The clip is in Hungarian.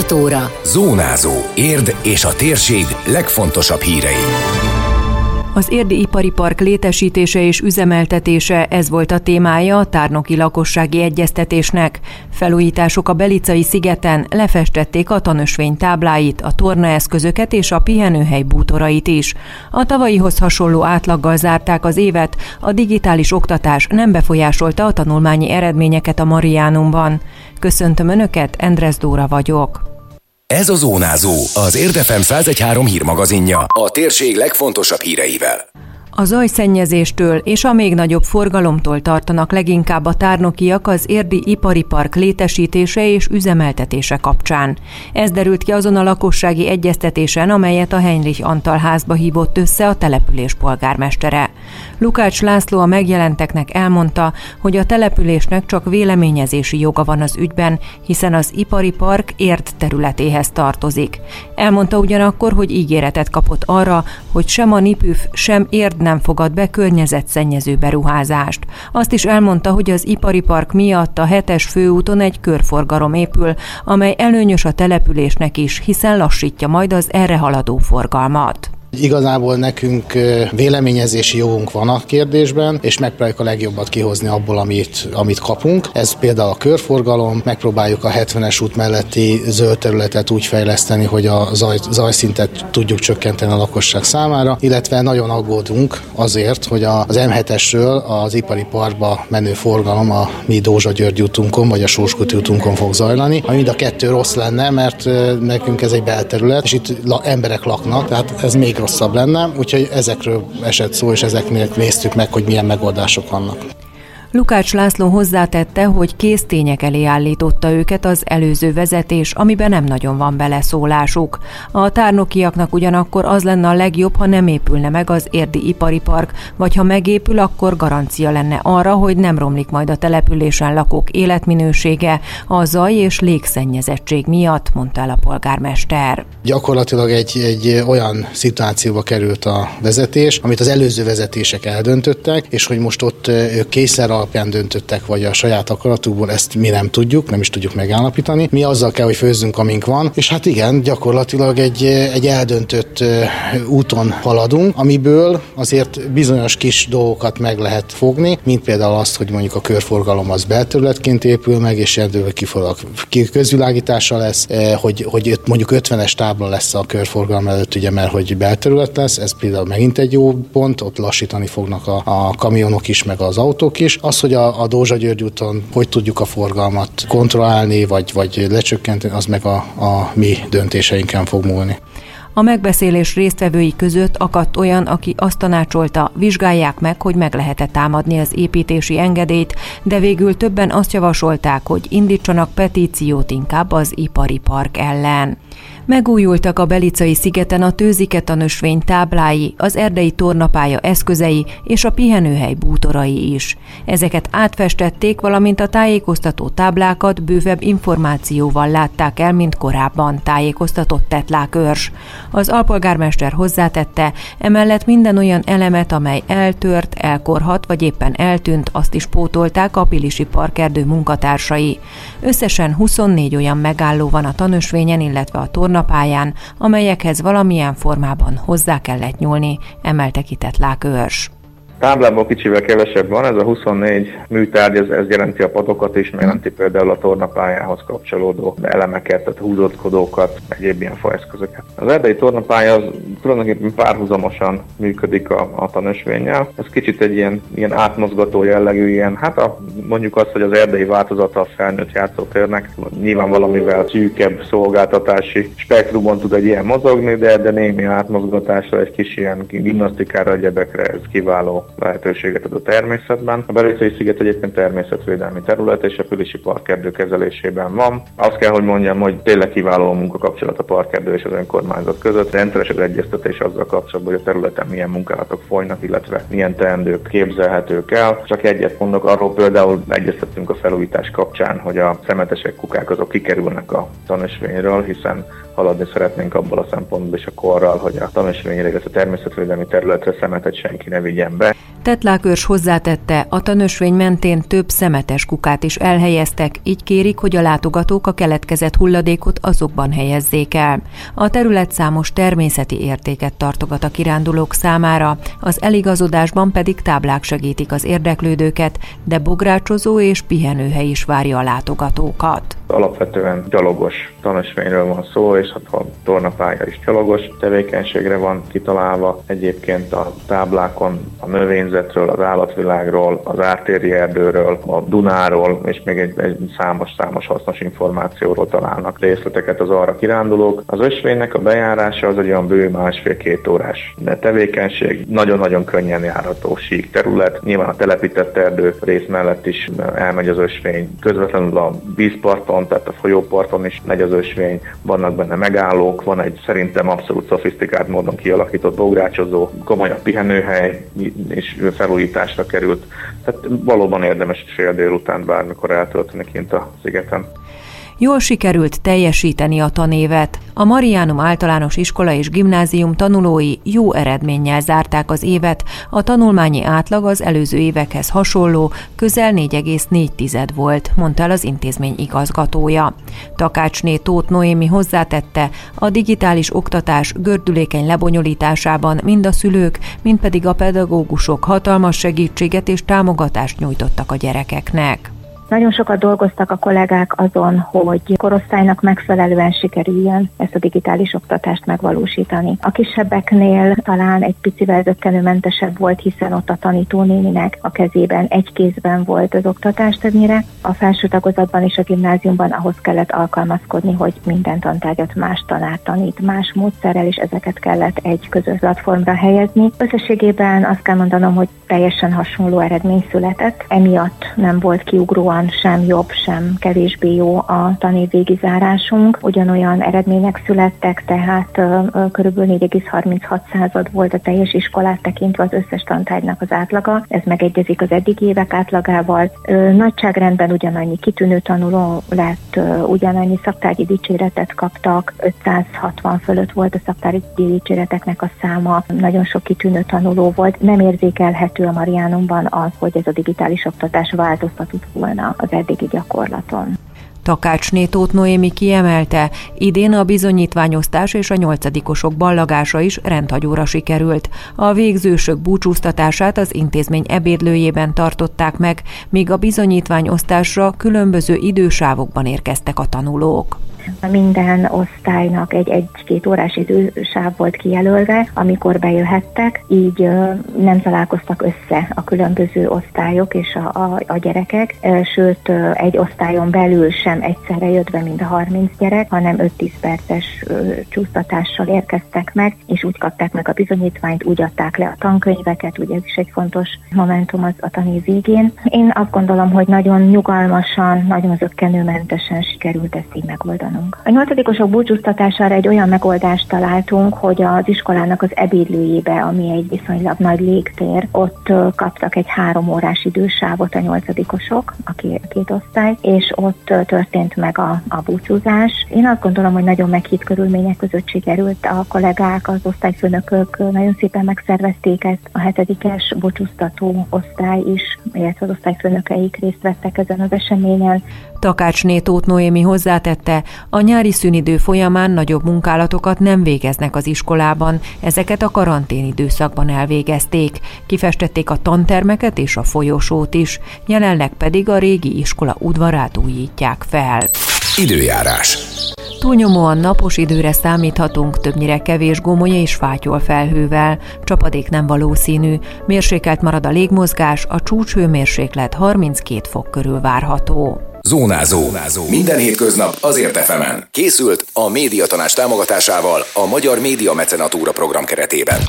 6 óra. Zónázó. Érd és a térség legfontosabb hírei. Az érdi ipari park létesítése és üzemeltetése ez volt a témája a tárnoki lakossági egyeztetésnek. Felújítások a Belicai szigeten lefestették a tanösvény tábláit, a tornaeszközöket és a pihenőhely bútorait is. A tavalyihoz hasonló átlaggal zárták az évet, a digitális oktatás nem befolyásolta a tanulmányi eredményeket a Mariánumban. Köszöntöm Önöket, Endres Dóra vagyok. Ez a Zónázó, az Érdefem 113 hírmagazinja, a térség legfontosabb híreivel. A zajszennyezéstől és a még nagyobb forgalomtól tartanak leginkább a tárnokiak az érdi ipari park létesítése és üzemeltetése kapcsán. Ez derült ki azon a lakossági egyeztetésen, amelyet a Heinrich Antal házba hívott össze a település polgármestere. Lukács László a megjelenteknek elmondta, hogy a településnek csak véleményezési joga van az ügyben, hiszen az ipari park ért területéhez tartozik. Elmondta ugyanakkor, hogy ígéretet kapott arra, hogy sem a NIPÜF, sem érd nem fogad be környezetszennyező beruházást. Azt is elmondta, hogy az ipari park miatt a hetes főúton egy körforgalom épül, amely előnyös a településnek is, hiszen lassítja majd az erre haladó forgalmat. Igazából nekünk véleményezési jogunk van a kérdésben, és megpróbáljuk a legjobbat kihozni abból, amit, amit kapunk. Ez például a körforgalom, megpróbáljuk a 70-es út melletti zöld területet úgy fejleszteni, hogy a zaj, zajszintet tudjuk csökkenteni a lakosság számára, illetve nagyon aggódunk azért, hogy az M7-esről az ipari parkba menő forgalom a mi Dózsa György útunkon, vagy a Sóskuti útunkon fog zajlani, ami mind a kettő rossz lenne, mert nekünk ez egy belterület, és itt emberek laknak, tehát ez még rosszabb lenne, úgyhogy ezekről esett szó, és ezeknél néztük meg, hogy milyen megoldások vannak. Lukács László hozzátette, hogy késztények elé állította őket az előző vezetés, amiben nem nagyon van beleszólásuk. A tárnokiaknak ugyanakkor az lenne a legjobb, ha nem épülne meg az érdi ipari park, vagy ha megépül, akkor garancia lenne arra, hogy nem romlik majd a településen lakók életminősége a zaj és légszennyezettség miatt, mondta el a polgármester. Gyakorlatilag egy, egy olyan szituációba került a vezetés, amit az előző vezetések eldöntöttek, és hogy most ott ők kényszer alapján döntöttek, vagy a saját akaratukból, ezt mi nem tudjuk, nem is tudjuk megállapítani. Mi azzal kell, hogy főzzünk, amink van, és hát igen, gyakorlatilag egy, egy eldöntött úton haladunk, amiből azért bizonyos kis dolgokat meg lehet fogni, mint például azt, hogy mondjuk a körforgalom az belterületként épül meg, és ebből kifolyólag közvilágítása lesz, hogy, hogy mondjuk 50-es tábla lesz a körforgalom előtt, ugye, mert hogy belterület lesz, ez például megint egy jó pont, ott lassítani fognak a, a kamionok is, meg az autók is. Az, hogy a, a Dózsa György úton hogy tudjuk a forgalmat kontrollálni, vagy, vagy lecsökkenteni, az meg a, a mi döntéseinken fog múlni. A megbeszélés résztvevői között akadt olyan, aki azt tanácsolta, vizsgálják meg, hogy meg lehet-e támadni az építési engedélyt, de végül többen azt javasolták, hogy indítsanak petíciót inkább az ipari park ellen. Megújultak a Belicai szigeten a tőziketanösvény táblái, az erdei tornapálya eszközei és a pihenőhely bútorai is. Ezeket átfestették, valamint a tájékoztató táblákat bővebb információval látták el, mint korábban, tájékoztatott Tetlák őrs. Az alpolgármester hozzátette, emellett minden olyan elemet, amely eltört, elkorhat vagy éppen eltűnt, azt is pótolták a Pilisi Parkerdő munkatársai. Összesen 24 olyan megálló van a tanösvényen, illetve a tornapályán, amelyekhez valamilyen formában hozzá kellett nyúlni, emelte kitett Lákőrs. Táblából kicsivel kevesebb van, ez a 24 műtárgy, ez, ez jelenti a padokat is, jelenti például a tornapályához kapcsolódó elemeket, tehát húzódkodókat, egyéb ilyen faeszközöket. Az erdei tornapálya az tulajdonképpen párhuzamosan működik a, a tanösvényel. Ez kicsit egy ilyen, ilyen átmozgató jellegű, ilyen, hát a, mondjuk azt, hogy az erdei változata a felnőtt játszótérnek nyilván valamivel szűkebb szolgáltatási spektrumon tud egy ilyen mozogni, de, de némi átmozgatásra, egy kis ilyen gimnasztikára, egyebekre ez kiváló lehetőséget ad a természetben. A Belicei sziget egyébként természetvédelmi terület, és a Pülisi parkerdő kezelésében van. Azt kell, hogy mondjam, hogy tényleg kiváló a munkakapcsolat a parkerdő és az önkormányzat között. Rendszeres az egyeztetés azzal kapcsolatban, hogy a területen milyen munkálatok folynak, illetve milyen teendők képzelhetők el. Csak egyet mondok, arról például egyeztettünk a felújítás kapcsán, hogy a szemetesek kukák azok kikerülnek a tanösvényről, hiszen haladni szeretnénk abból a szempontból és a korral, hogy a tanúsvényre, a természetvédelmi területre szemetet senki ne vigyen be. Tetlákörs hozzátette, a tanösvény mentén több szemetes kukát is elhelyeztek, így kérik, hogy a látogatók a keletkezett hulladékot azokban helyezzék el. A terület számos természeti értéket tartogat a kirándulók számára, az eligazodásban pedig táblák segítik az érdeklődőket, de bográcsozó és pihenőhely is várja a látogatókat. Alapvetően gyalogos tanösvényről van szó, és hát a tornapálya is gyalogos tevékenységre van kitalálva. Egyébként a táblákon a növényzetről, az állatvilágról, az ártéri erdőről, a Dunáról, és még egy, egy számos-számos hasznos információról találnak részleteket az arra kirándulók. Az ösvénynek a bejárása az egy olyan bő másfél-két órás tevékenység, nagyon-nagyon könnyen járható sík terület. Nyilván a telepített erdő rész mellett is elmegy az ösvény. Közvetlenül a vízparton, tehát a folyóparton is megy az ösvény, vannak benne megállók, van egy szerintem abszolút szofisztikált módon kialakított bográcsozó, komolyabb pihenőhely is felújításra került. Tehát valóban érdemes fél délután bármikor eltölteni kint a szigeten. Jól sikerült teljesíteni a tanévet. A Mariánum általános iskola és gimnázium tanulói jó eredménnyel zárták az évet, a tanulmányi átlag az előző évekhez hasonló, közel 4,4 volt, mondta el az intézmény igazgatója. Takácsné Tóth Noémi hozzátette, a digitális oktatás gördülékeny lebonyolításában mind a szülők, mind pedig a pedagógusok hatalmas segítséget és támogatást nyújtottak a gyerekeknek. Nagyon sokat dolgoztak a kollégák azon, hogy korosztálynak megfelelően sikerüljön ezt a digitális oktatást megvalósítani. A kisebbeknél talán egy picivel zöggenőmentesebb volt, hiszen ott a tanítónéninek a kezében egy kézben volt az oktatás többnyire. A felső tagozatban és a gimnáziumban ahhoz kellett alkalmazkodni, hogy minden tantárgyat más tanár tanít, más módszerrel, és ezeket kellett egy közös platformra helyezni. Összességében azt kell mondanom, hogy teljesen hasonló eredmény született, emiatt nem volt kiugróan valóban sem jobb, sem kevésbé jó a tanév végizárásunk. Ugyanolyan eredmények születtek, tehát kb. 4,36 század volt a teljes iskolát tekintve az összes tantárgynak az átlaga. Ez megegyezik az eddigi évek átlagával. Nagyságrendben ugyanannyi kitűnő tanuló lett, ugyanannyi szaktárgyi dicséretet kaptak, 560 fölött volt a szaktárgyi dicséreteknek a száma, nagyon sok kitűnő tanuló volt. Nem érzékelhető a Mariánumban az, hogy ez a digitális oktatás változtatott volna az eddigi gyakorlaton. Takács Nétót Noémi kiemelte, idén a bizonyítványosztás és a nyolcadikosok ballagása is rendhagyóra sikerült. A végzősök búcsúztatását az intézmény ebédlőjében tartották meg, míg a bizonyítványosztásra különböző idősávokban érkeztek a tanulók. Minden osztálynak egy egy-két órás idősáv volt kijelölve, amikor bejöhettek, így nem találkoztak össze a különböző osztályok és a, a, a gyerekek, sőt egy osztályon belül sem egyszerre jött be mind a 30 gyerek, hanem 5-10 perces csúsztatással érkeztek meg, és úgy kapták meg a bizonyítványt, úgy adták le a tankönyveket, ugye ez is egy fontos momentum az a tanév végén. Én azt gondolom, hogy nagyon nyugalmasan, nagyon zöggenőmentesen sikerült ezt így megoldanunk tanulunk. A nyolcadikosok búcsúztatására egy olyan megoldást találtunk, hogy az iskolának az ebédlőjébe, ami egy viszonylag nagy légtér, ott kaptak egy három órás idősávot a nyolcadikosok, a két osztály, és ott történt meg a, a búcsúzás. Én azt gondolom, hogy nagyon meghitt körülmények között sikerült a kollégák, az osztályfőnökök nagyon szépen megszervezték ezt. A hetedikes búcsúztató osztály is, illetve az osztályfőnökeik részt vettek ezen az eseményen. Takácsné Tóth Noémi hozzátette, a nyári szünidő folyamán nagyobb munkálatokat nem végeznek az iskolában, ezeket a karantén időszakban elvégezték. Kifestették a tantermeket és a folyosót is, jelenleg pedig a régi iskola udvarát újítják fel. Időjárás. Túlnyomóan napos időre számíthatunk, többnyire kevés gomolya és fátyol felhővel. Csapadék nem valószínű, mérsékelt marad a légmozgás, a csúcshőmérséklet 32 fok körül várható. Zónázó. Zónázó. Minden hétköznap azért efemen. Készült a médiatanás támogatásával a Magyar Média Mecenatúra program keretében.